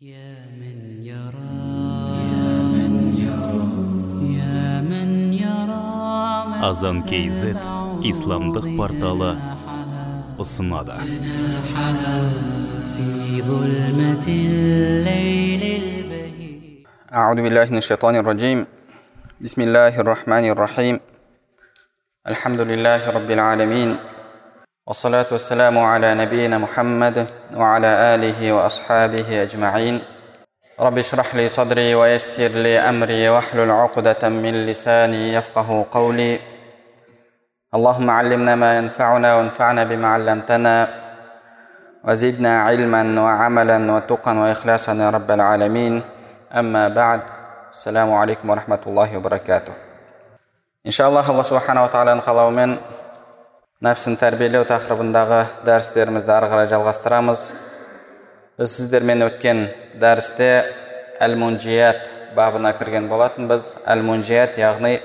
يا من يرى يا من يرى يا من يرى азан kz исламдық порталы ұсынады في ظلمة الليل البهيج أعوذ بالله من الشيطان الرجيم بسم الله الرحمن الرحيم الحمد لله رب العالمين والصلاة والسلام على نبينا محمد وعلى آله وأصحابه أجمعين. رب اشرح لي صدري ويسر لي أمري واحلل عقدة من لساني يفقه قولي. اللهم علمنا ما ينفعنا وانفعنا بما علمتنا. وزدنا علما وعملا وتقا وإخلاصا يا رب العالمين. أما بعد السلام عليكم ورحمة الله وبركاته. إن شاء الله الله سبحانه وتعالى قال нәпсін тәрбиелеу тақырыбындағы дәрістерімізді ары қарай жалғастырамыз. Біз сіздермен өткен дәрісте әл мунжият бабына кірген болатынбыз. Әл мунжият яғни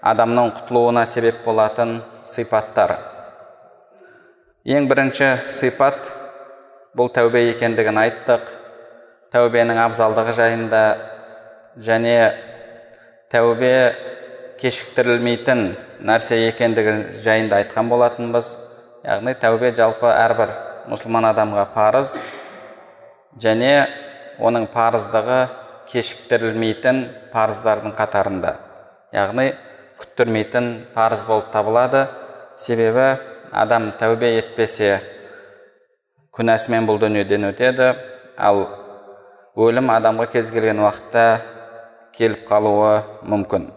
адамның құтылуына себеп болатын сипаттар. Ең бірінші сипат бұл тәубе екендігін айттық. Тәубенің абзалдығы жайында және тәубе кешіктірілмейтін нәрсе екендігі жайында айтқан болатынбыз. Яғни тәубе жалпы әрбір мұсылман адамға парыз және оның парыздығы кешіктірілмейтін парыздардың қатарында. Яғни күттірмейтін парыз болып табылады. Себебі адам тәубе етпесе күнәсімен бұл дүниеден өтеді. Ал өлім адамға кез келген уақытта келіп қалуы мүмкін.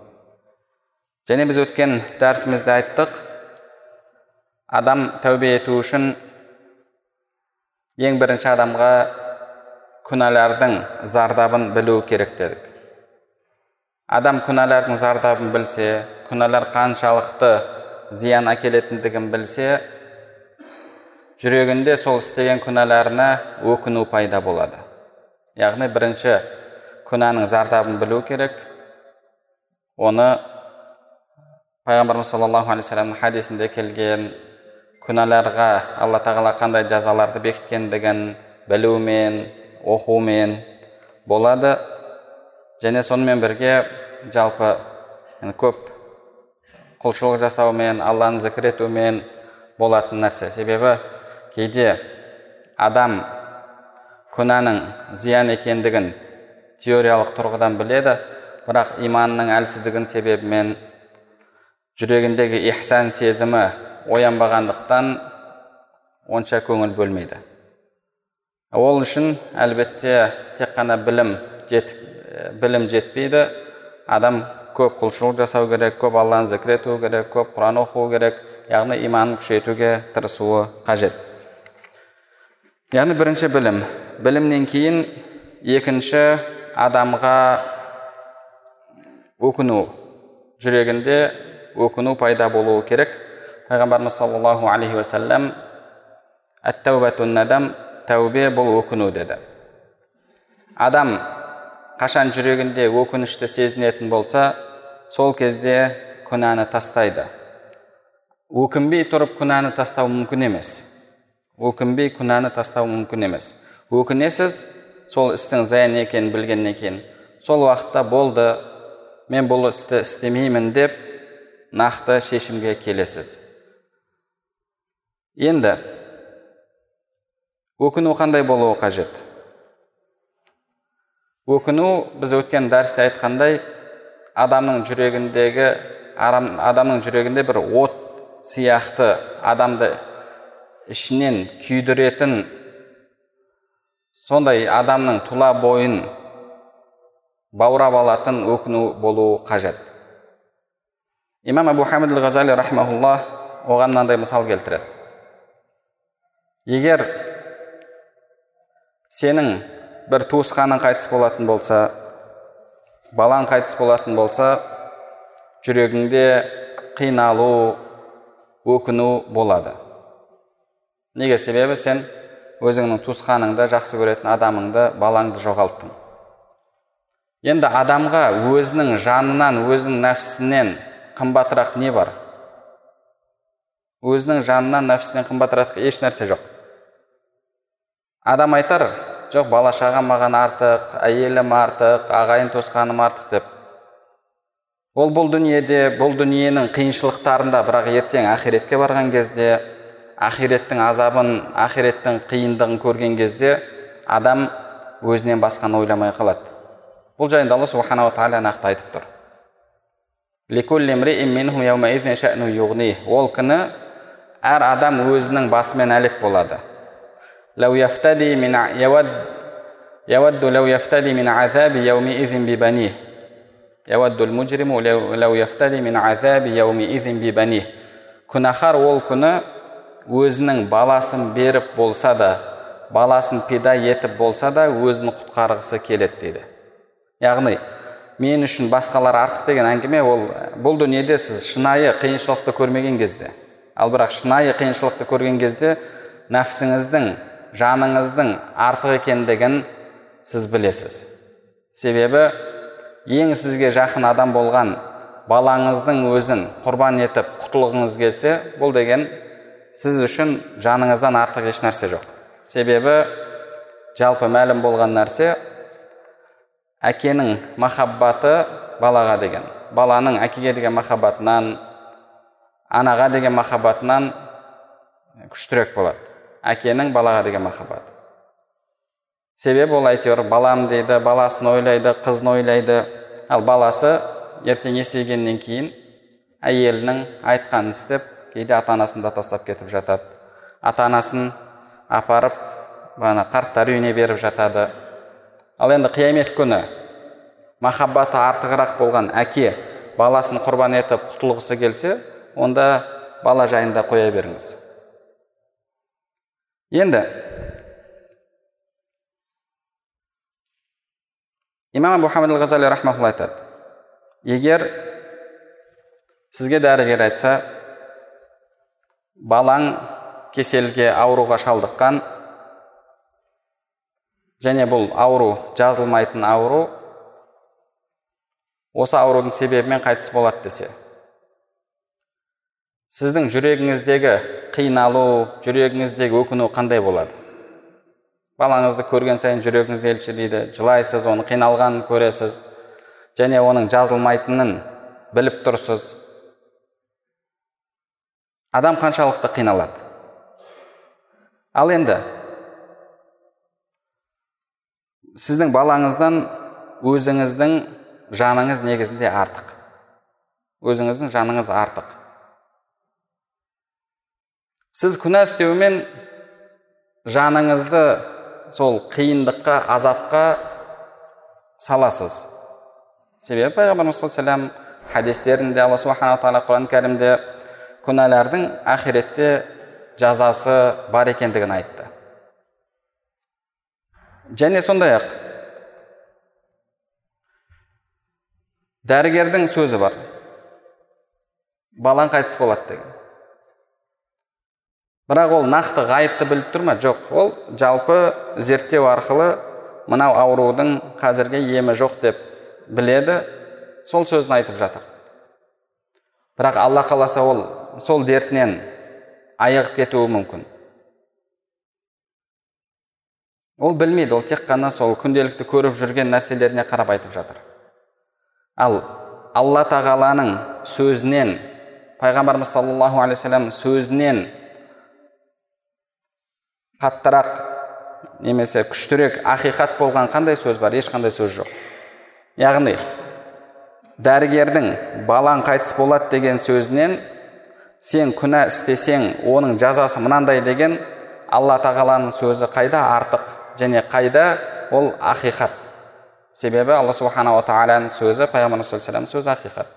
Және біз өткен дәрісімізде айттық адам тәубе ету үшін ең бірінші адамға күнәлардың зардабын білу керек дедік. Адам күнәлардың зардабын білсе күнәлар қаншалықты зиян әкелетіндігін білсе жүрегінде сол істеген күнәларына өкіну пайда болады. Яғни бірінші күнәнің зардабын білу керек оны пайғамбарымыз саллаллаху алейхи вассаламның хадисінде келген күнәларға алла тағала қандай жазаларды бекіткендігін білумен оқумен болады. Және сонымен бірге жалпы көп құлшылық жасаумен алланы зікір етумен болатын нәрсе. Себебі кейде адам күнәнің зиян екендігін теориялық тұрғыдан біледі бірақ иманның әлсіздігін себебімен жүрегіндегі ихсан сезімі оянбағандықтан онша көңіл бөлмейді. Ол үшін әлбетте тек қана білім жет, білім жетпейді. Адам көп құлшылық жасау керек көп алланы зікір ету керек көп құран оқу керек яғни иманын күшейтуге тырысуы қажет. Яғни бірінші білім. Білімнен кейін екінші адамға өкіну. Жүрегінде өкіну пайда болуы керек. Пайғамбарымыз саллаллаху алейхи уассалам надам тәубе бұл өкіну деді. Адам қашан жүрегінде өкінішті сезінетін болса сол кезде күнәні тастайды. Өкінбей тұрып күнәні тастау мүмкін емес. Өкінбей күнәні тастау мүмкін емес. Өкінесіз сол істің зиян екенін білгеннен кейін сол уақытта болды мен бұл істі істемеймін деп нақты шешімге келесіз. Енді өкіну қандай болуы қажет? Өкіну біз өткен дәрісте айтқандай адамның жүрегіндегі адамның жүрегінде бір от сияқты адамды ішінен күйдіретін сондай адамның тұла бойын баурап алатын өкіну болуы қажет. Имам абу хамид ғазали рахмаулла оған мынандай мысал келтіреді. Егер сенің бір туысқаның қайтыс болатын болса балаң қайтыс болатын болса жүрегіңде қиналу өкіну болады. Неге себебі сен өзіңнің туысқаныңды жақсы көретін адамыңды балаңды жоғалттың. Енді адамға өзінің жанынан өзінің нәпсісінен қымбатырақ не бар? Өзінің жанынан нәпсінен қымбатырақ еш нәрсе жоқ. Адам айтар жоқ бала шағам маған артық әйелім артық ағайын туысқаным артық деп. Ол бұл дүниеде бұл дүниенің қиыншылықтарында бірақ ертең ақиретке барған кезде ақиреттің азабын ақиреттің қиындығын көрген кезде адам өзінен басқаны ойламай қалады. Бұл жайында алла субханала тағала нақты айтып тұр ол күні әр адам өзінің басымен әлек болады. күнәһар ол күні өзінің баласын беріп болса да баласын пида етіп болса да өзін құтқарғысы келеді дейді. Яғни мен үшін басқалар артық деген әңгіме ол бұл дүниеде сіз шынайы қиыншылықты көрмеген кезде ал бірақ шынайы қиыншылықты көрген кезде нәпсіңіздің жаныңыздың артық екендігін сіз білесіз. Себебі ең сізге жақын адам болған балаңыздың өзін құрбан етіп құтылғыңыз келсе бұл деген сіз үшін жаныңыздан артық еш нәрсе жоқ. Себебі жалпы мәлім болған нәрсе әкенің махаббаты балаға деген баланың әкеге деген махаббатынан анаға деген махаббатынан күштірек болады. Әкенің балаға деген махаббаты себебі ол әйтеуір балам дейді баласын ойлайды қызын ойлайды. Ал баласы ертең есейгеннен кейін әйелінің айтқанын істеп кейде ата анасын да тастап кетіп жатады. Ата анасын апарып бағана қарттар үйіне беріп жатады. Ал енді қиямет күні. Махаббаты артығырақ болған әке баласын құрбан етіп құтылғысы келсе онда бала жайында қоя беріңіз. Енді имам хамид ғазали рахмаулла айтады. Егер сізге дәрігер айтса балаң кеселге ауруға шалдыққан және бұл ауру жазылмайтын ауру осы аурудың себебімен қайтыс болады десе сіздің жүрегіңіздегі қиналу жүрегіңіздегі өкіну қандай болады? Балаңызды көрген сайын жүрегіңіз елшілейді жылайсыз оның қиналғанын көресіз және оның жазылмайтынын біліп тұрсыз. Адам қаншалықты қиналады? Ал енді сіздің балаңыздан өзіңіздің жаныңыз негізінде артық. Өзіңіздің жаныңыз артық. Сіз күнә істеумен жаныңызды сол қиындыққа азапқа саласыз. Себебі пайғамбарымыз саллаллаху хадистерінде алла субханала тағала құран кәрімде күнәлардың ақиретте жазасы бар екендігін айтты. Және сондай ақ дәрігердің сөзі бар. Балаң қайтыс болады деген. Бірақ ол нақты ғайыпты біліп тұр ма? Жоқ. Ол жалпы зерттеу арқылы мынау аурудың қазірге емі жоқ деп біледі сол сөзін айтып жатыр. Бірақ алла қаласа ол сол дертінен айығып кетуі мүмкін. Ол білмейді ол тек қана сол күнделікті көріп жүрген нәрселеріне қарап айтып жатыр. Ал алла тағаланың сөзінен пайғамбарымыз саллаллаху алейхи сөзінен қаттырақ немесе күштірек ақиқат болған қандай сөз бар? Ешқандай сөз жоқ. Яғни дәрігердің балаң қайтыс болады деген сөзінен сен күнә істесең оның жазасы мынандай деген алла тағаланың сөзі қайда? Артық. Және қайда? Ол ақиқат. Себебі алла субханала тағаланың сөзі пайғамбарымыз саллаллаху сөзі ақиқат.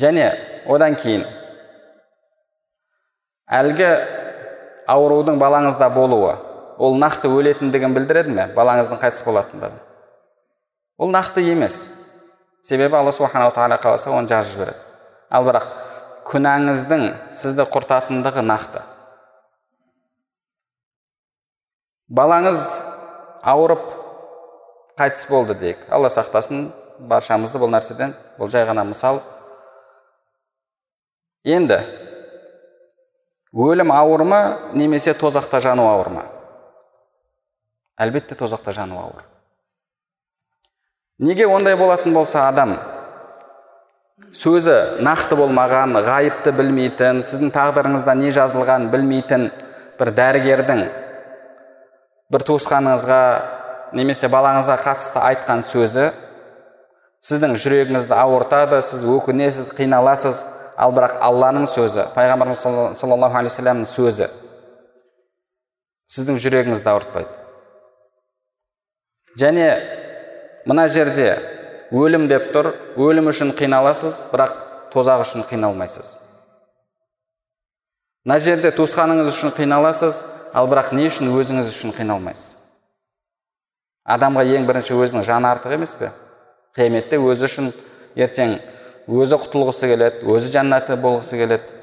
Және одан кейін әлгі аурудың балаңызда болуы ол нақты өлетіндігін білдіреді ме? Балаңыздың қайтыс болатындығын. Ол нақты емес. Себебі алла субханала тағала қаласа оны жазып жібереді. Ал бірақ күнәңіздің сізді құртатындығы нақты. Балаңыз ауырып қайтыс болды дейік. Алла сақтасын баршамызды бұл нәрседен бұл жай ғана мысал. Енді өлім ауыр ма немесе тозақта жану ауыр ма әлбетте тозақта жану ауыр. Неге ондай болатын болса адам сөзі нақты болмаған ғайыпты білмейтін сіздің тағдырыңызда не жазылғанын білмейтін бір дәрігердің бір туысқаныңызға немесе балаңызға қатысты айтқан сөзі сіздің жүрегіңізді ауыртады сіз өкінесіз қиналасыз. Ал бірақ алланың сөзі пайғамбарымыз саллаллаху алейхи вассаламның сөзі сіздің жүрегіңізді ауыртпайды. Және мына жерде өлім деп тұр өлім үшін қиналасыз бірақ тозақ үшін қиналмайсыз. Мына жерде туысқаныңыз үшін қиналасыз ал бірақ не үшін өзіңіз үшін қиналмайсыз? Адамға ең бірінші өзінің жаны артық емес пе? Қияметте өзі үшін ертең өзі құтылғысы келеді өзі жәннаты болғысы келеді.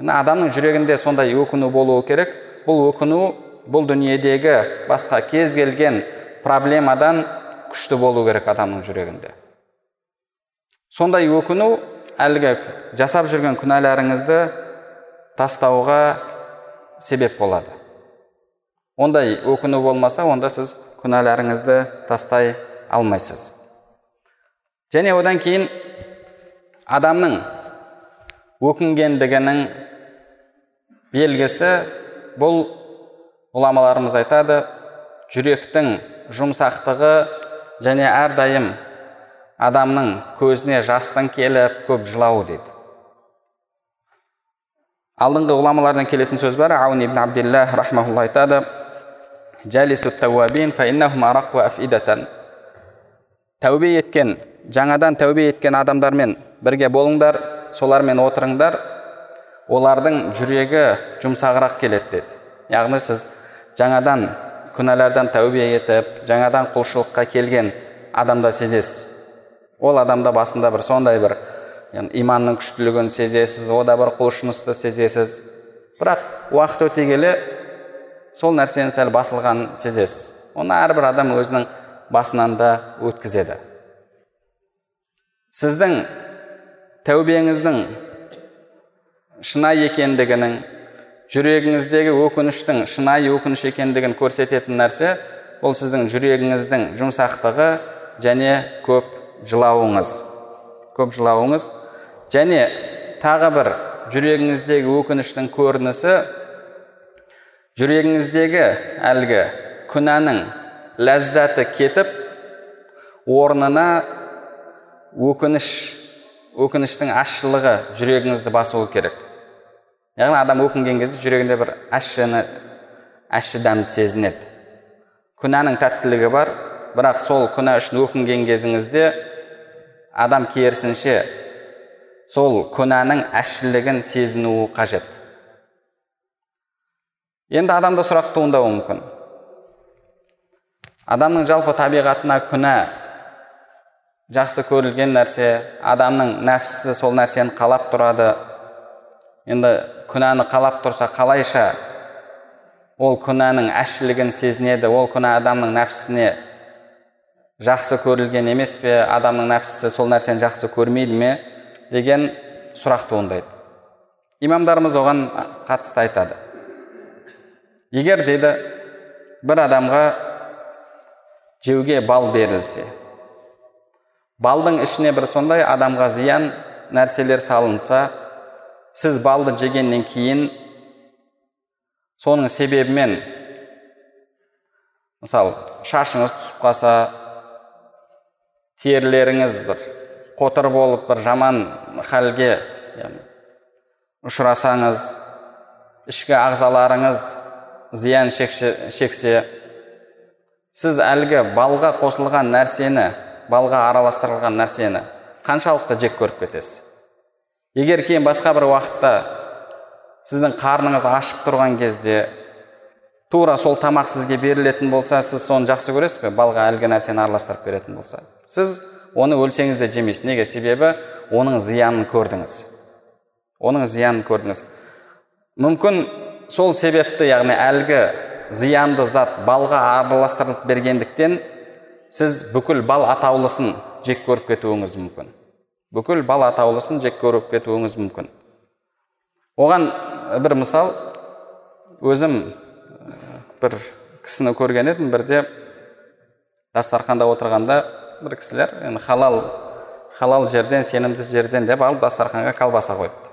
Адамның жүрегінде сондай өкіну болуы керек. Бұл өкіну бұл дүниедегі басқа кез келген проблемадан күшті болу керек адамның жүрегінде. Сондай өкіну әлгі жасап жүрген күнәларыңызды тастауға себеп болады. Ондай өкіну болмаса онда сіз күнәларыңызды тастай алмайсыз. Және одан кейін адамның өкінгендігінің белгісі бұл ғұламаларымыз айтады жүректің жұмсақтығы және әрдайым адамның көзіне жастың келіп көп жылауы дейді. Алдыңғы ғұламалардан келетін сөз бар. Аун ибн абдиллах рахмаулла айтады. Тәубе еткен жаңадан тәубе еткен адамдармен бірге болыңдар солармен отырыңдар. Олардың жүрегі жұмсағырақ келеді деді. Яғни сіз жаңадан күнәлардан тәубе етіп жаңадан құлшылыққа келген адамда сезесіз. Ол адамда басында бір сондай бір иманның күштілігін сезесіз ода бір құлшынысты сезесіз. Бірақ уақыт өте келе сол нәрсенің сәл басылғанын сезесіз. Оны әрбір адам өзінің басынан да өткізеді. Сіздің тәубеңіздің шынайы екендігінің жүрегіңіздегі өкініштің шынайы өкініш екендігін көрсететін нәрсе бұл сіздің жүрегіңіздің жұмсақтығы және көп жылауыңыз. Көп жылауыңыз және тағы бір жүрегіңіздегі өкініштің көрінісі жүрегіңіздегі әлгі күнәнің ләззаты кетіп орнына өкініш өкініштің ащылығы жүрегіңізді басуы керек. Яғни адам өкінген кезде жүрегінде бір ащыны ащы дәмді сезінеді. Күнәнің тәттілігі бар бірақ сол күнә үшін өкінген кезіңізде адам керісінше сол күнәнің ащылығын сезінуі қажет. Енді адамда сұрақ туындауы мүмкін. Адамның жалпы табиғатына күнә жақсы көрілген нәрсе адамның нәпсісі сол нәрсені қалап тұрады. Енді күнәні қалап тұрса қалайша? Ол күнәнің әшілігін сезінеді ол күнә адамның нәпсісіне жақсы көрілген емес пе? Адамның нәпсісі сол нәрсені жақсы көрмейді ме? Деген сұрақ туындайды имамдарымыз оған қатысты айтады. Егер деді бір адамға жеуге бал берілсе балдың ішіне бір сондай адамға зиян нәрселер салынса сіз балды жегеннен кейін соның себебімен мысалы шашыңыз түсіп қалса терілеріңіз бір қотыр болып бір жаман халге ұшырасаңыз ішкі ағзаларыңыз зиян шексе сіз әлгі балға қосылған нәрсені балға араластырылған нәрсені қаншалықты жек көріп кетесіз? Егер кейін басқа бір уақытта сіздің қарныңыз ашып тұрған кезде тура сол тамақ сізге берілетін болса сіз соны жақсы көресіз бе? Балға әлгі нәрсені араластырып беретін болса. Сіз оны өлсеңіз де жемейсіз. Неге? Себебі оның зиянын көрдіңіз. Оның зиянын көрдіңіз. Мүмкін сол себепті яғни әлгі зиянды зат балға араластырылып бергендіктен сіз бүкіл бал атаулысын жек көріп кетуіңіз мүмкін. Бүкіл бал атаулысын жек көріп кетуіңіз мүмкін. Оған бір мысал өзім бір кісіні көрген едім. Бірде дастарханда отырғанда бір кісілер енді халал халал жерден сенімді жерден деп алып дастарханға колбаса қойыпты.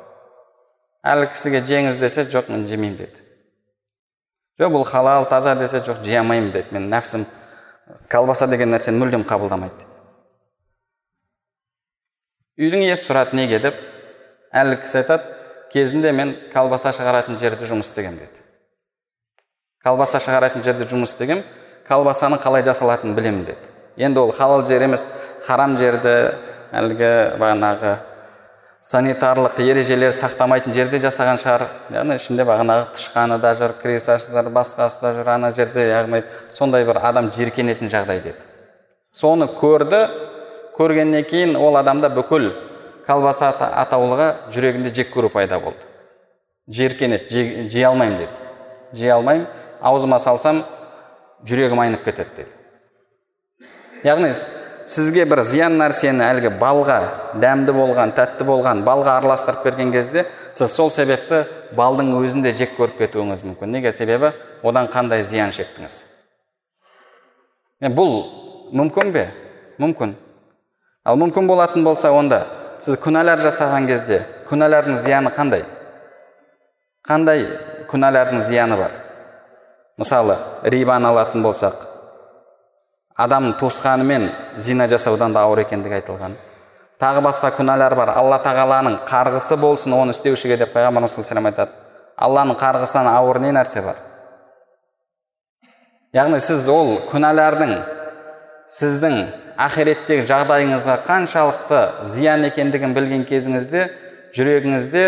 Әлгі кісіге жеңіз десе жоқ мен жемеймін деді. Жоқ бұл халал таза десе жоқ жей алмаймын деді. Мен нәпсім колбаса деген нәрсені мүлдем қабылдамайды үйдің иесі сұрады неге деп. Әлгі кісі айтады кезінде мен колбаса шығаратын жерде жұмыс істегем деді. Колбаса шығаратын жерде жұмыс істегем колбасаның қалай жасалатынын білемін деді. Енді ол халал жер емес харам жерді әлгі бағанағы санитарлық ережелер сақтамайтын жерде жасаған шығар яғни ішінде бағанағы тышқаны да жүр крысасы да басқасы да жүр ана жерде яғни сондай бір адам жиіркенетін жағдай деді соны көрді көргеннен кейін ол адамда бүкіл колбаса атаулыға жүрегінде жек көру пайда болды жиіркенеді жей алмаймын деді жей алмаймын аузыма салсам жүрегім айнып кетеді деді яғни сізге бір зиян нәрсені әлгі балға дәмді болған тәтті болған балға араластырып берген кезде сіз сол себепті балдың өзін де жек көріп кетуіңіз мүмкін. Неге? Себебі одан қандай зиян шектіңіз? Бұл мүмкін бе? Мүмкін. Ал мүмкін болатын болса онда сіз күнәлар жасаған кезде күнәлардың зияны қандай? Қандай күнәлардың зияны бар? Мысалы рибаны алатын болсақ адамның туысқанымен зина жасаудан да ауыр екендігі айтылған. Тағы басқа күнәлар бар. Алла тағаланың қарғысы болсын оны істеушіге деп пайғамбарымыз саллаллаху айтады. Алланың қарғысынан ауыр не нәрсе бар? Яғни сіз ол күнәлардың сіздің ақиреттегі жағдайыңызға қаншалықты зиян екендігін білген кезіңізде жүрегіңізде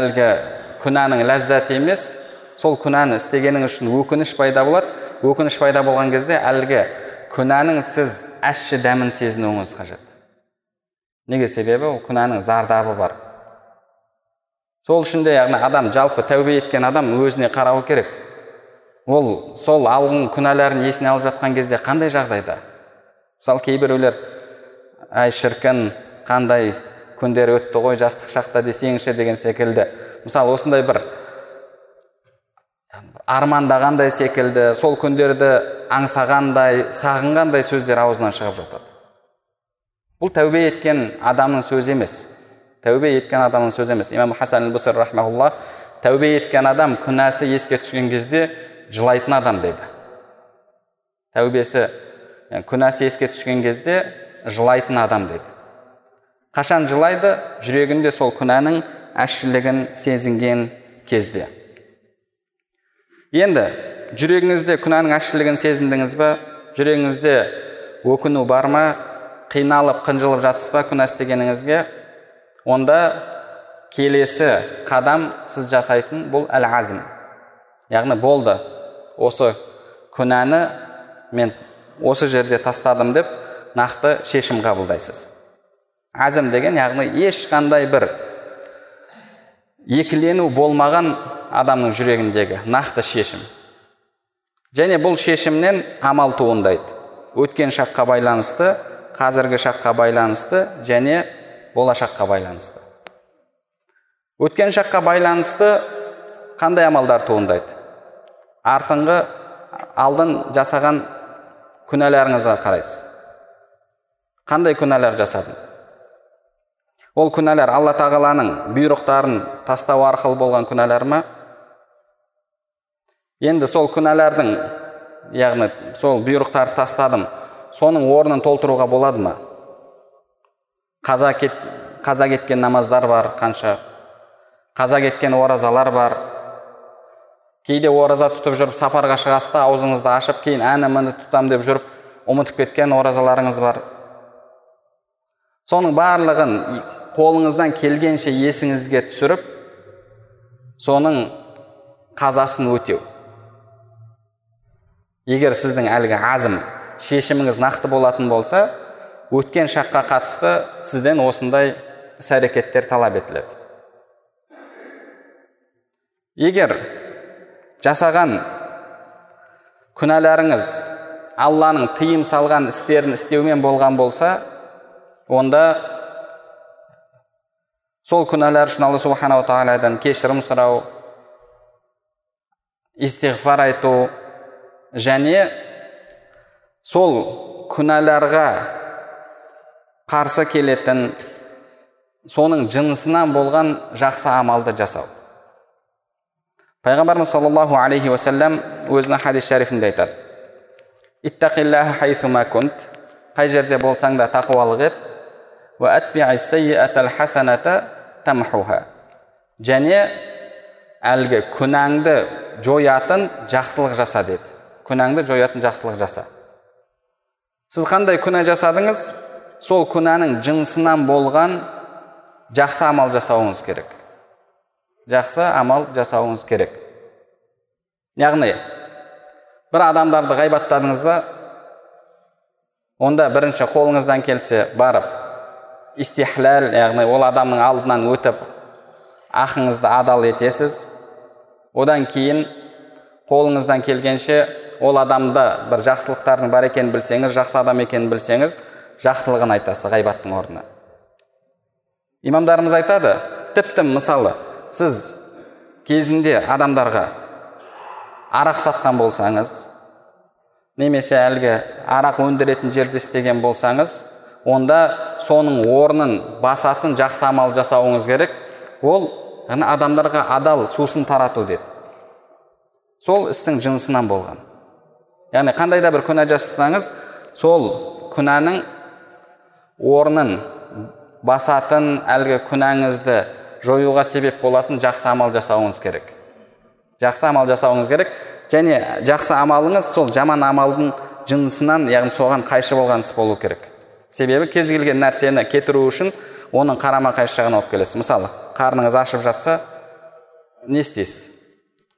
әлгі күнәнің ләззаты емес сол күнәні істегеніңіз үшін өкініш пайда болады. Өкініш пайда болған кезде әлгі күнәнің сіз әшші дәмін сезінуіңіз қажет. Неге себебі? Ол күнәнің зардабы бар. Сол үшін де яғни адам жалпы тәубе еткен адам өзіне қарауы керек. Ол сол алғын күнәларын есіне алып жатқан кезде қандай жағдайда? Мысалы кейбіреулер әй шіркін қандай күндер өтті ғой жастық шақта десеңші деген секілді. Мысалы осындай бір армандағандай секілді сол күндерді аңсағандай сағынғандай сөздер аузынан шығып жатады. Бұл тәубе еткен адамның сөзі емес. Тәубе еткен адамның сөзі емес. Имам хасан рахмаулла тәубе еткен адам күнәсі еске түскен кезде жылайтын адам дейді. Тәубесі күнәсі еске түскен кезде жылайтын адам дейді. Қашан жылайды? Жүрегінде сол күнәнің әшшілігін сезінген кезде. Енді жүрегіңізде күнәнің ащылығын сезіндіңіз ба жүрегіңізде өкіну бар ма? Қиналып қынжылып жатсыз ба күнә істегеніңізге? Онда келесі қадам сіз жасайтын бұл әл азм яғни болды осы күнәні мен осы жерде тастадым деп нақты шешім қабылдайсыз. Әзім деген яғни ешқандай бір екілену болмаған адамның жүрегіндегі нақты шешім. Және бұл шешімнен амал туындайды. Өткен шаққа байланысты қазіргі шаққа байланысты және болашаққа байланысты. Өткен шаққа байланысты қандай амалдар туындайды? Артыңғы алдын жасаған күнәларыңызға қарайсыз. Қандай күнәлар жасадым ол күнәлар алла тағаланың бұйрықтарын тастау арқылы болған күнәлар ма? Енді сол күнәлардың яғни сол бұйрықтарды тастадым. Соның орнын толтыруға болады ма? Қаза, кет, қаза кеткен намаздар бар қанша. Қаза кеткен оразалар бар. Кейде ораза тұтып жүріп сапарға шығасыз да аузыңызды ашып кейін әні міне тұтам деп жүріп ұмытып кеткен оразаларыңыз бар. Соның барлығын қолыңыздан келгенше есіңізге түсіріп соның қазасын өтеу. Егер сіздің әлгі азым шешіміңіз нақты болатын болса өткен шаққа қатысты сізден осындай іс әрекеттер талап етіледі. Егер жасаған күнәларыңыз алланың тыйым салған істерін істеумен болған болса онда сол күнәлар үшін алла субханала тағаладан кешірім сұрау истиғфар айту және сол күнәларға қарсы келетін соның жынысынан болған жақсы амалды жасау. Пайғамбарымыз саллаллаху алейхи уассалам өзінің хадис шәрифінде айтады. Қай жерде болсаң да тақуалық ет және әлгі күнәңді жоятын жақсылық жаса деді. Күнәңді жоятын жақсылық жаса сіз қандай күнә жасадыңыз сол күнәнің жынысынан болған жақсы амал жасауыңыз керек жақсы амал жасауыңыз керек яғни бір адамдарды ғайбаттадыңыз ба онда бірінші қолыңыздан келсе барып истихлал яғни ол адамның алдынан өтіп ақыңызды адал етесіз одан кейін қолыңыздан келгенше ол адамда бір жақсылықтардың бар екенін білсеңіз жақсы адам екенін білсеңіз жақсылығын айтасыз ғайбаттың орнына. Имамдарымыз айтады тіпті мысалы сіз кезінде адамдарға арақ сатқан болсаңыз немесе әлгі арақ өндіретін жерде істеген болсаңыз онда соның орнын басатын жақсы амал жасауыңыз керек. Ол адамдарға адал сусын тарату деді. Сол істің жынысынан болған. Яғни қандай да бір күнә жасасаңыз сол күнәнің орнын басатын әлгі күнәңізді жоюға себеп болатын жақсы амал жасауыңыз керек жақсы амал жасауыңыз керек және жақсы амалыңыз сол жаман амалдың жынысынан яғни соған қайшы болған іс болу керек себебі кез келген нәрсені кетіру үшін оның қарама қайшы жағын алып келесіз мысалы қарныңыз ашып жатса не істейсіз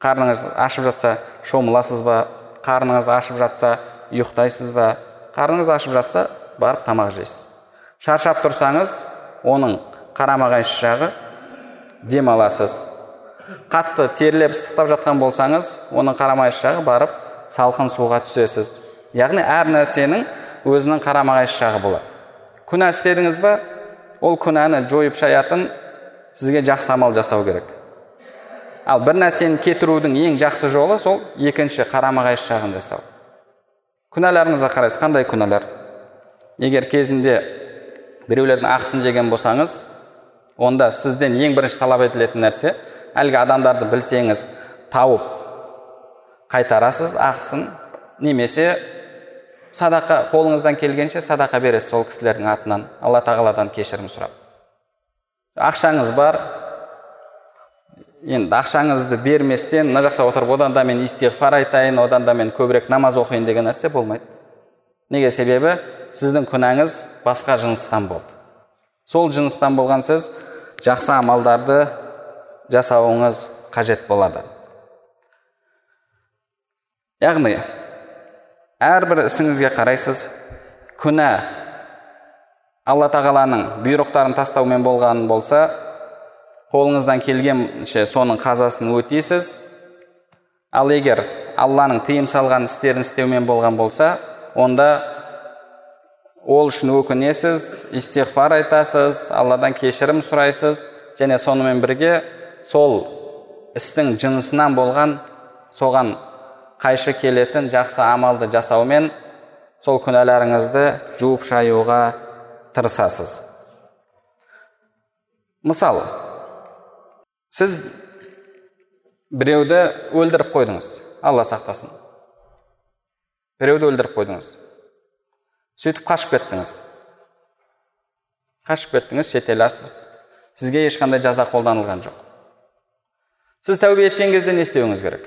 қарныңыз ашып жатса шомыласыз ба қарныңыз ашып жатса ұйықтайсыз ба қарныңыз ашып жатса барып тамақ жейсіз шаршап тұрсаңыз оның қарама қайшы жағы демаласыз қатты терілеп ыстықтап жатқан болсаңыз оның қарама қайшы жағы барып салқын суға түсесіз яғни әр нәрсенің өзінің қарама қайшы жағы болады күнә істедіңіз ба ол күнәні жойып шаятын сізге жақсы амал жасау керек ал бір нәрсені кетірудің ең жақсы жолы сол екінші қарама қайшы жағын жасау. Күнәларыңызға қарайсыз қандай күнәлар? Егер кезінде біреулердің ақысын жеген болсаңыз онда сізден ең бірінші талап етілетін нәрсе әлгі адамдарды білсеңіз тауып қайтарасыз ақысын немесе садақа қолыңыздан келгенше садақа бересіз сол кісілердің атынан. Алла тағаладан кешірім сұрап. Ақшаңыз бар енді ақшаңызды берместен мына жақта отырып одан да мен истиғфар айтайын одан да мен көбірек намаз оқиын деген нәрсе болмайды. Неге себебі? Сіздің күнәңіз басқа жыныстан болды. Сол жыныстан болған сіз жақсы амалдарды жасауыңыз қажет болады. Яғни әрбір ісіңізге қарайсыз күнә алла тағаланың бұйрықтарын тастаумен болған болса қолыңыздан келгенше соның қазасын өтейсіз. Ал егер алланың тыйым салған істерін істеумен болған болса онда ол үшін өкінесіз истиғфар айтасыз алладан кешірім сұрайсыз. Және сонымен бірге сол істің жынысынан болған соған қайшы келетін жақсы амалды жасаумен сол күнәларыңызды жуып шаюға тырысасыз. Мысалы сіз біреуді өлдіріп қойдыңыз алла сақтасын біреуді өлдіріп қойдыңыз сөйтіп қашып кеттіңіз қашып кеттіңіз шетел асып сізге ешқандай жаза қолданылған жоқ сіз тәубе еткен кезде не істеуіңіз керек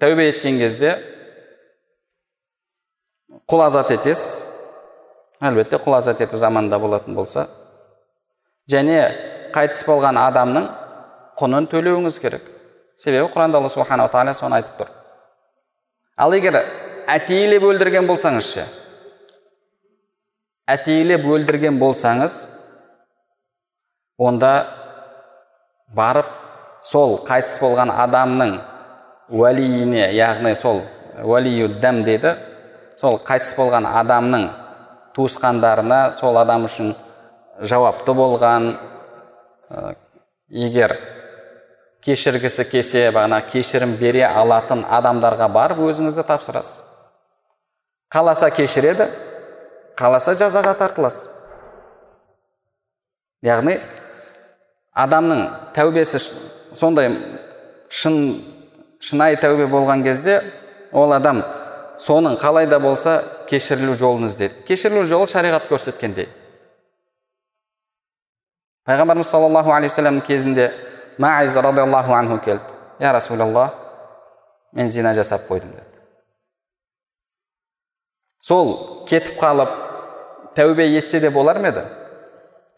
тәубе еткен кезде құл азат етесіз әлбетте құл азат ету заманында болатын болса және қайтыс болған адамның құнын төлеуіңіз керек. Себебі құранда алла субханала тағала соны айтып тұр. Ал егер әтейлеп өлдірген болсаңыз ше әтейлеп өлдірген болсаңыз онда барып сол қайтыс болған адамның уәлиіне яғни сол дәм деді сол қайтыс болған адамның туысқандарына сол адам үшін жауапты болған егер кешіргісі келсе бағана кешірім бере алатын адамдарға барып өзіңізді тапсырасыз. Қаласа кешіреді қаласа жазаға тартыласыз. Яғни адамның тәубесі сондай шын шынайы тәубе болған кезде ол адам соның қалай да болса кешірілу жолын іздеді кешірілу жолы шариғат көрсеткендей. Пайғамбарымыз саллаллаху алейхи вассаламның кезінде маиз радиаллаху анху келді я расулаллах мен зина жасап қойдым деді сол кетіп қалып тәубе етсе де болар ма еді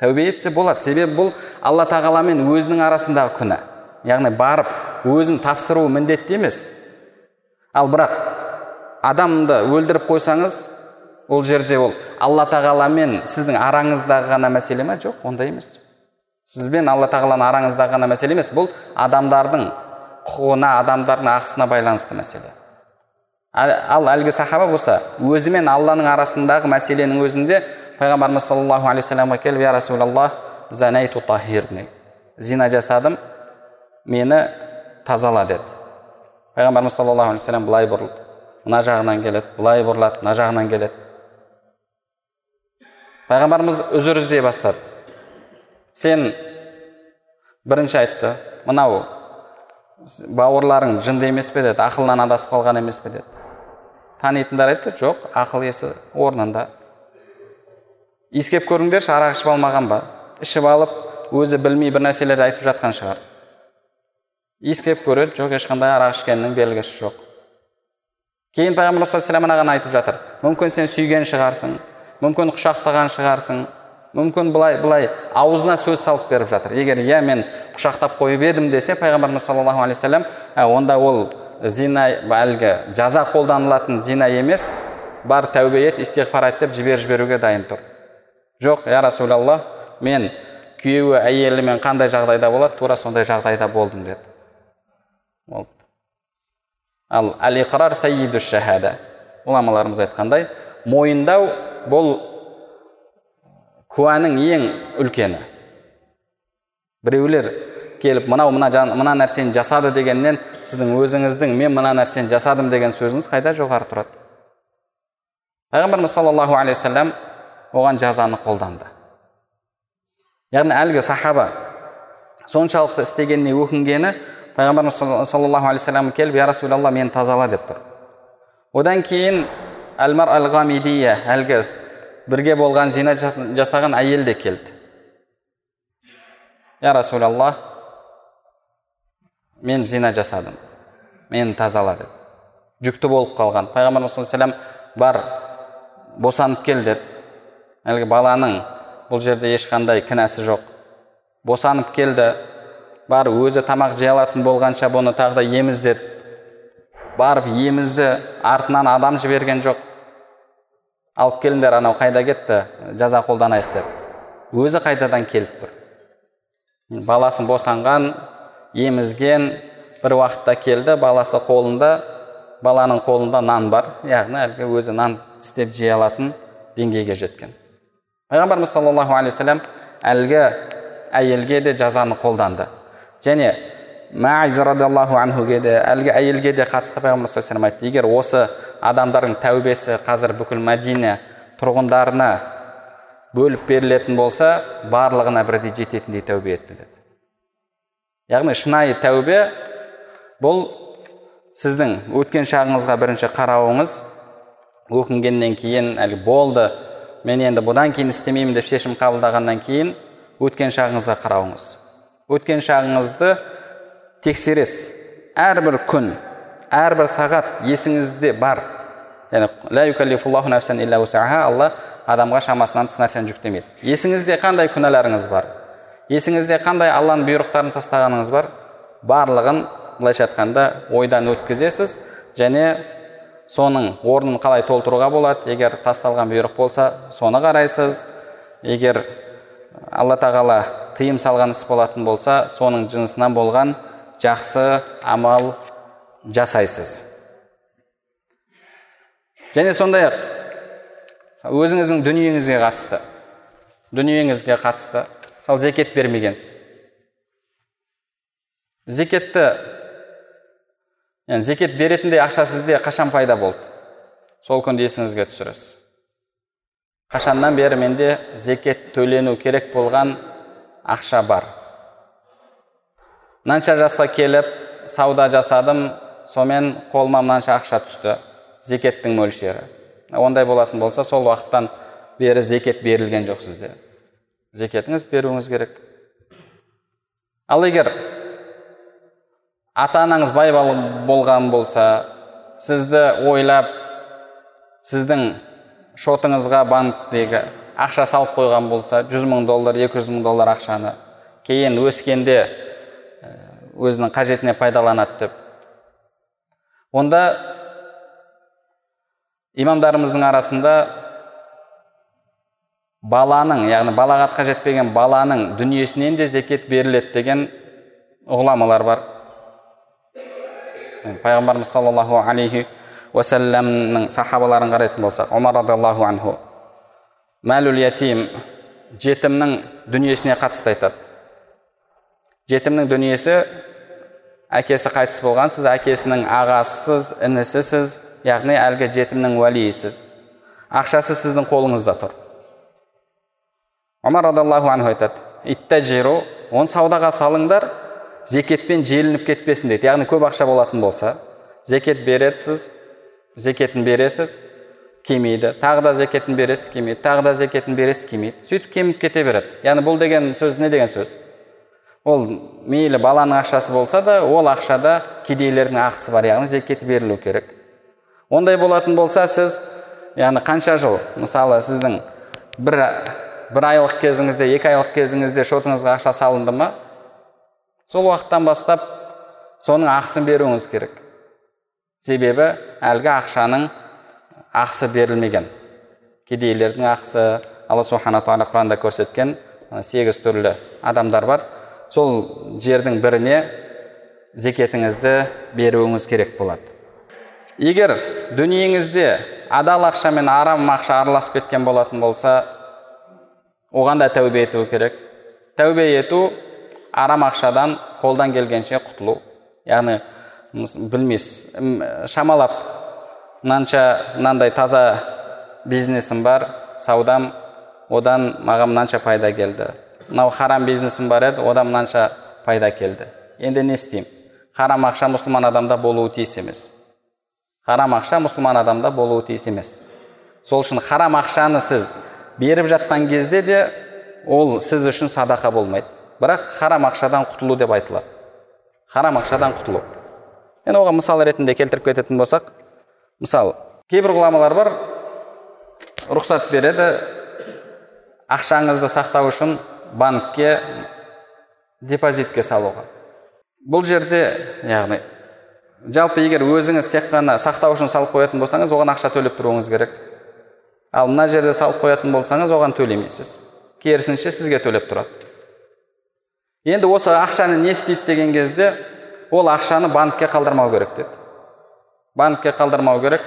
тәубе етсе болады себебі бұл алла тағаламен өзінің арасындағы күнә яғни барып өзін тапсыруы міндетті емес ал бірақ адамды өлдіріп қойсаңыз ол жерде ол алла тағаламен сіздің араңыздағы ғана мәселе ма жоқ ондай емес сізбен алла тағаланың араңыздағы ғана мәселе емес бұл адамдардың құқығына адамдардың ақысына байланысты мәселе. Ал әлгі сахаба болса өзімен алланың арасындағы мәселенің өзінде пайғамбарымыз саллаллаху алейхи вассаламға келіп я расулаллах занайту зина жасадым мені тазала деді. Пайғамбарымыз саллаллаху алейхи вассалам былай бұрылды. Мына жағынан келеді былай бұрылады мына жағынан келеді пайғамбарымыз үзір іздей бастады. Сен бірінші айтты мынау бауырларың жынды емес пе? деді ақылынан адасып қалған емес пе? деді. Танитындар айтты жоқ ақыл есі орнында иіскеп көріңдерші арақ ішіп алмаған ба? Ішіп алып өзі білмей бір нәрселерді айтып жатқан шығар иіскеп көреді жоқ ешқандай арақ ішкенінің белгісі жоқ кейін пайғамбар саллаллаху мынаған айтып жатыр. Мүмкін сен сүйген шығарсың мүмкін құшақтаған шығарсың мүмкін былай былай аузына сөз салып беріп жатыр. Егер иә мен құшақтап қойып едім десе пайғамбарымыз саллаллаху алейхи вассалам онда ол зина әлгі жаза қолданылатын зина емес бар тәубе ет истиғфар айт деп жіберіп жіберуге дайын тұр. Жоқ я расулаллах мен күйеуі әйелімен қандай жағдайда болады тура сондай жағдайда болдым деді. Болды. Ал әл иқрар шахада ғұламаларымыз айтқандай мойындау бұл куәнің ең үлкені біреулер келіп мынау мына, мына нәрсені жасады дегеннен сіздің өзіңіздің мен мына нәрсені жасадым деген сөзіңіз қайда жоғары тұрады пайғамбарымыз саллаллаху алейхи вассалам оған жазаны қолданды яғни әлгі сахаба соншалықты істегеніне өкінгені пайғамбарымыз саллаллаху алейхи вассалам келіп я расулалла мені тазала деп тұр одан кейін әлмар әл әлгі бірге болған зина жасаған әйел де келді я расулаллах мен зина жасадым мені тазала деді жүкті болып қалған пайғамбарымыз саллаллаху бар босанып кел деді әлгі баланың бұл жерде ешқандай кінәсі жоқ босанып келді бар өзі тамақ жей алатын болғанша бұны тағы да еміздеді барып емізді артынан адам жіберген жоқ алып келіңдер анау қайда кетті? Жаза қолданайық деп. Өзі қайтадан келіп тұр. Баласын босанған емізген бір уақытта келді баласы қолында баланың қолында нан бар. Яғни әлгі өзі нан істеп жей алатын деңгейге жеткен. Пайғамбарымыз саллаллаху алейхи вассалам әлгі әйелге де жазаны қолданды. Және мәиз радиаллаху анхуге де әлгі әйелге де қатысты пайғамбар саллаллаху айтты. Егер осы адамдардың тәубесі қазір бүкіл мәдина тұрғындарына бөліп берілетін болса барлығына бірдей жететіндей тәубе етті деді. Яғни шынайы тәубе бұл сіздің өткен шағыңызға бірінші қарауыңыз. Өкінгеннен кейін әлгі болды. Мен енді бұдан кейін істемеймін деп шешім қабылдағаннан кейін өткен шағыңызға қарауыңыз. Өткен шағыңызды тексересіз. Әрбір күн әрбір сағат есіңізде бар. Яғни алла адамға шамасынан тыс нәрсені жүктемейді. Есіңізде қандай күнәларыңыз бар? Есіңізде қандай алланың бұйрықтарын тастағаныңыз бар? Барлығын былайша айтқанда ойдан өткізесіз және соның орнын қалай толтыруға болады? Егер тасталған бұйрық болса соны қарайсыз. Егер алла тағала тыйым салған іс болатын болса соның жынысынан болған жақсы амал жасайсыз. Және сондай ақ өзіңіздің дүниеңізге қатысты дүниеңізге қатысты мысалы зекет бермегенсіз. Зекетті зекет беретіндей ақша сізде қашан пайда болды? Сол күнді есіңізге түсіресіз. Қашаннан бері менде зекет төлену керек болған ақша бар. Мынанша жасқа келіп сауда жасадым сонымен қолыма мынанша ақша түсті. Зекеттің мөлшері. Ондай болатын болса сол уақыттан бері зекет берілген жоқ сізде. Зекетіңізді беруіңіз керек. Ал егер ата анаңыз бай болған болса сізді ойлап сіздің шотыңызға банктегі ақша салып қойған болса 100 мың доллар 200 мың доллар ақшаны кейін өскенде өзінің қажетіне пайдаланады деп онда имамдарымыздың арасында баланың яғни балағатқа жетпеген баланың дүниесінен де зекет беріледі деген ғұламалар бар. Пайғамбарымыз саллаллаху алейхи уассаламның сахабаларын қарайтын болсақ омар радиаллаху анху мәлул ятим жетімнің дүниесіне қатысты айтады. Жетімнің дүниесі әкесі қайтыс болған сіз әкесінің ағасысыз інісісіз яғни әлгі жетімнің уәлиісіз. Ақшасы сіздің қолыңызда тұр. Омар радиаллаху анху айтады иттажиру оны саудаға салыңдар зекетпен желініп кетпесін дейді. Яғни көп ақша болатын болса зекет бересіз зекетін бересіз кемейді тағы да зекетін бересіз кемейді тағы да зекетін бересіз кемейді сөйтіп кеміп кете береді. Яғни бұл деген сөз не деген сөз? Ол мейлі баланың ақшасы болса да ол ақшада кедейлердің ақысы бар яғни зекеті берілу керек. Ондай болатын болса сіз яғни қанша жыл мысалы сіздің бір бір айлық кезіңізде екі айлық кезіңізде шотыңызға ақша салынды ма? Сол уақыттан бастап соның ақысын беруіңіз керек. Себебі әлгі ақшаның ақысы берілмеген. Кедейлердің ақысы алла субхана тағала құранда көрсеткен сегіз түрлі адамдар бар. Сол жердің біріне зекетіңізді беруіңіз керек болады. Егер дүниеңізде адал ақша мен арам ақша араласып кеткен болатын болса оған да тәубе ету керек. Тәубе ету арам ақшадан қолдан келгенше құтылу. Яғни білмейсіз шамалап мынанша мынандай таза бизнесім бар саудам одан маған мынанша пайда келді. Мынау харам бизнесім бар еді одан мынанша пайда келді. Енді не істеймін? Харам ақша мұсылман адамда болуы тиіс емес. Харам ақша мұсылман адамда болуы тиіс емес. Сол үшін харам ақшаны сіз беріп жатқан кезде де ол сіз үшін садақа болмайды. Бірақ харам ақшадан құтылу деп айтылады. Харам ақшадан құтылу. Енді оған мысал ретінде келтіріп кететін болсақ мысалы кейбір ғұламалар бар рұқсат береді ақшаңызды сақтау үшін банкке депозитке салуға. Бұл жерде яғни жалпы егер өзіңіз тек қана сақтау үшін салып қоятын болсаңыз оған ақша төлеп тұруыңыз керек. Ал мына жерде салып қоятын болсаңыз оған төлемейсіз. Керісінше сізге төлеп тұрады. Енді осы ақшаны не істейді деген кезде ол ақшаны банкке қалдырмау керек деді. Банкке қалдырмау керек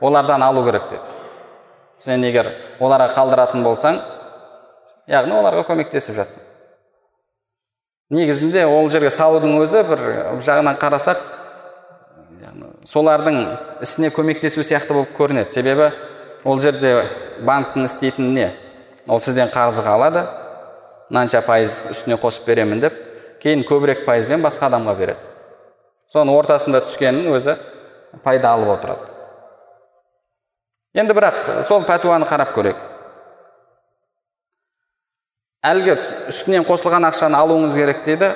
олардан алу керек деді. Сен егер оларға қалдыратын болсаң яғни оларға көмектесіп жатсың негізінде ол жерге салудың өзі бір жағынан қарасақ солардың ісіне көмектесу сияқты болып көрінеді. Себебі ол жерде банктің істейтіні не? Ол сізден қарызға алады мынанша пайыз үстіне қосып беремін деп кейін көбірек пайызбен басқа адамға береді. Соның ортасында түскенін өзі пайда алып отырады. Енді бірақ сол пәтуаны қарап көрейік. Әлгі үстінен қосылған ақшаны алуыңыз керек дейді.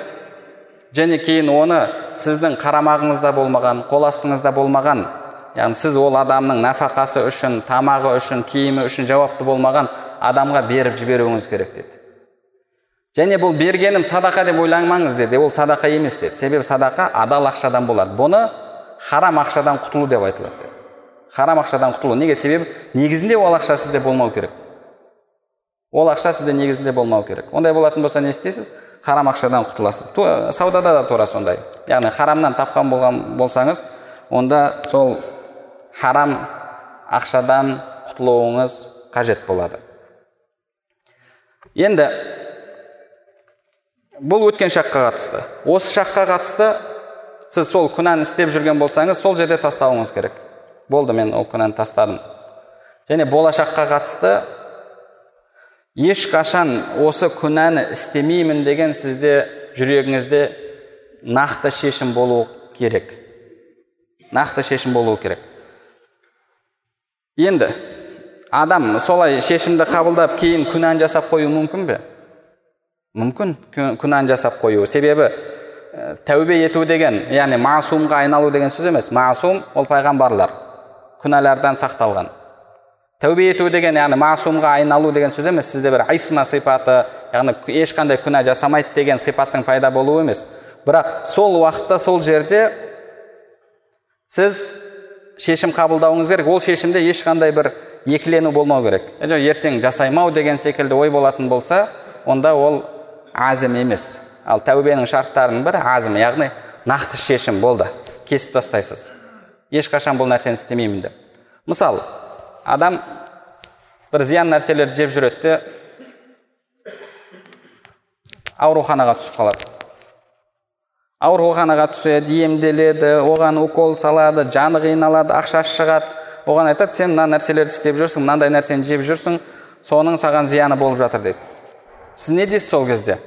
Және кейін оны сіздің қарамағыңызда болмаған қол астыңызда болмаған. Яғни сіз ол адамның нәпақасы үшін тамағы үшін киімі үшін жауапты болмаған адамға беріп жіберуіңіз керек деді және бұл бергенім садақа деп ойламаңыз деді. Ол садақа емес деді. Себебі садақа адал ақшадан болады. Бұны харам ақшадан құтылу деп айтылады харам ақшадан құтылу. Неге? Себебі негізінде ол ақша сізде болмау керек. Ол ақша сізде негізінде болмау керек. Ондай болатын болса не істейсіз? Харам ақшадан құтыласыз. Саудада да тура сондай. Яғни харамнан тапқан болған болсаңыз онда сол харам ақшадан құтылуыңыз қажет болады. Енді бұл өткен шаққа қатысты. Осы шаққа қатысты сіз сол күнәні істеп жүрген болсаңыз сол жерде тастауыңыз керек. Болды мен ол күнәні тастадым. Және болашаққа қатысты ешқашан осы күнәні істемеймін деген сізде жүрегіңізде нақты шешім болу керек. Нақты шешім болуы керек. Енді адам солай шешімді қабылдап кейін күнәні жасап қою мүмкін бе? Мүмкін күнәні жасап қою. Себебі ә, тәубе ету деген яғни масумға айналу деген сөз емес. Масум ол пайғамбарлар. Күнәлардан сақталған. Тәубе ету деген яғни масумға айналу деген сөз емес сізде бір айсма сипаты яғни ешқандай күнә жасамайды деген сипаттың пайда болуы емес. Бірақ сол уақытта сол жерде сіз шешім қабылдауыңыз керек. Ол шешімде ешқандай бір екілену болмау керек. Ертең жасаймау деген секілді ой болатын болса онда ол азім емес. Ал тәубенің шарттарының бірі азім яғни нақты шешім болды. Кесіп тастайсыз. Ешқашан бұл нәрсені істемеймін деп. Мысалы адам бір зиян нәрселерді жеп жүреді де ауруханаға түсіп қалады. Ауруханаға түседі емделеді оған укол салады жаны қиналады ақшасы шығады. Оған айтады сен мына нәрселерді істеп жүрсің мынандай нәрсені жеп жүрсің соның саған зияны болып жатыр дейді сіз не дейсіз сол кезде?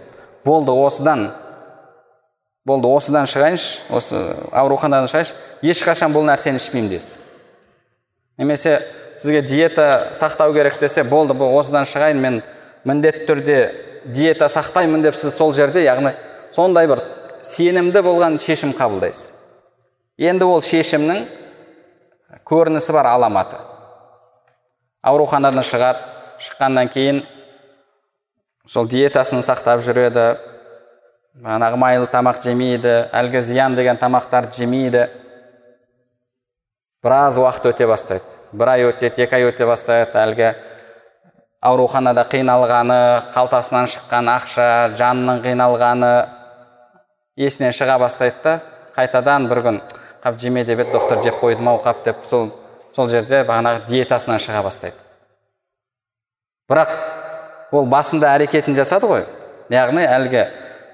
Болды осыдан болды осыдан шығайыншы осы ауруханадан шығайыншы. Ешқашан бұл нәрсені ішпеймін дейсіз. Немесе сізге диета сақтау керек десе болды бұл осыдан шығайын мен міндетті түрде диета сақтаймын деп сіз сол жерде яғни сондай бір сенімді болған шешім қабылдайсыз. Енді ол шешімнің көрінісі бар аламаты. Ауруханадан шығады шыққаннан кейін сол диетасын сақтап жүреді жаңағы майлы тамақ жемейді әлгі зиян деген тамақтарды жемейді. Біраз уақыт өте бастайды бір ай өтеді екі ай өте бастайды әлгі ауруханада қиналғаны қалтасынан шыққан ақша жанының қиналғаны есінен шыға бастайды да қайтадан бір күн қап жеме деп еді доктор жеп қойдым ау қап деп сол сол жерде бағанағы диетасынан шыға бастайды бірақ ол басында әрекетін жасады ғой яғни әлгі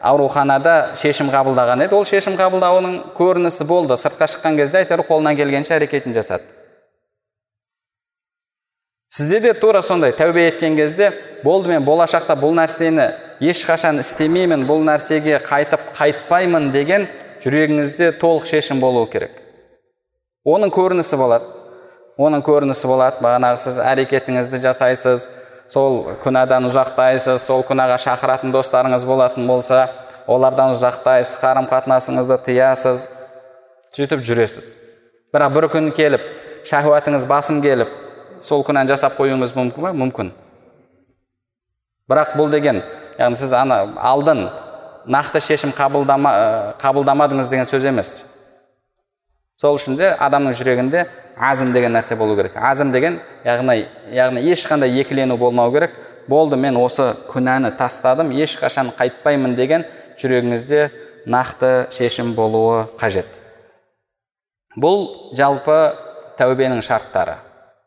ауруханада шешім қабылдаған еді. Ол шешім қабылдауының көрінісі болды. Сыртқа шыққан кезде әйтеуір қолынан келгенше әрекетін жасады. Сізде де тура сондай. Тәубе еткен кезде болды мен болашақта бұл нәрсені ешқашан істемеймін бұл нәрсеге қайтып қайтпаймын деген жүрегіңізде толық шешім болуы керек. Оның көрінісі болады оның көрінісі болады бағанағы сіз әрекетіңізді жасайсыз сол күнәдан ұзақтайсыз сол күнәға шақыратын достарыңыз болатын болса олардан ұзақтайсыз қарым қатынасыңызды тыясыз сөйтіп жүресіз. Бірақ бір күн келіп шахуатыңыз басым келіп сол күнәні жасап қоюыңыз мүмкін ба? Мүмкін. Бірақ бұл деген яғни сіз ана алдын нақты шешім қабылдама, қабылдамадыңыз деген сөз емес. Сол үшін де адамның жүрегінде азім деген нәрсе болу керек. Азім деген яғни яғни ешқандай екілену болмау керек. Болды мен осы күнәні тастадым ешқашан қайтпаймын деген жүрегіңізде нақты шешім болуы қажет. Бұл жалпы тәубенің шарттары.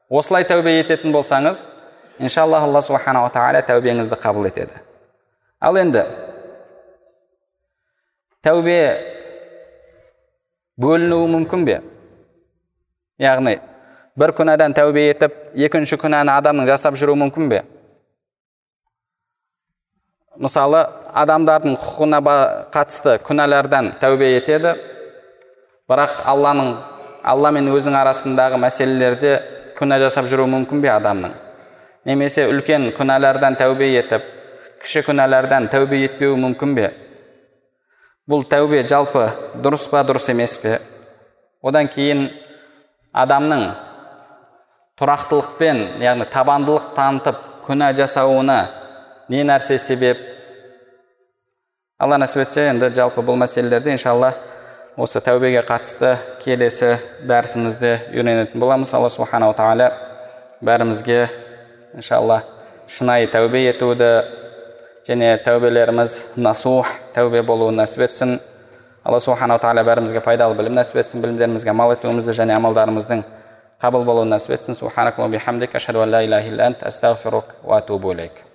Осылай тәубе ететін болсаңыз иншалла алла субханала тағала тәубеңізді қабыл етеді. Ал енді тәубе бөлінуі мүмкін бе яғни бір күнәдан тәубе етіп екінші күнәні адамның жасап жүруі мүмкін бе мысалы адамдардың құқығына қатысты күнәлардан тәубе етеді бірақ алланың алла мен өзінің арасындағы мәселелерде күнә жасап жүруі мүмкін бе адамның немесе үлкен күнәлардан тәубе етіп кіші күнәлардан тәубе етпеуі мүмкін бе бұл тәубе жалпы дұрыс па дұрыс емес пе? Одан кейін адамның тұрақтылықпен яғни табандылық танытып күнә жасауына не нәрсе себеп? Алла нәсіп етсе енді жалпы бұл мәселелерді иншалла осы тәубеге қатысты келесі дәрісімізде үйренетін боламыз. Алла субханала тағала бәрімізге иншалла шынайы тәубе етуді және тәубелеріміз насух тәубе болуын нәсіп етсін. Алла субханала тағала бәрімізге пайдалы білім нәсіп етсін білімдерімізге амал етуімізді және амалдарымыздың қабыл болуын нәсіп етсін.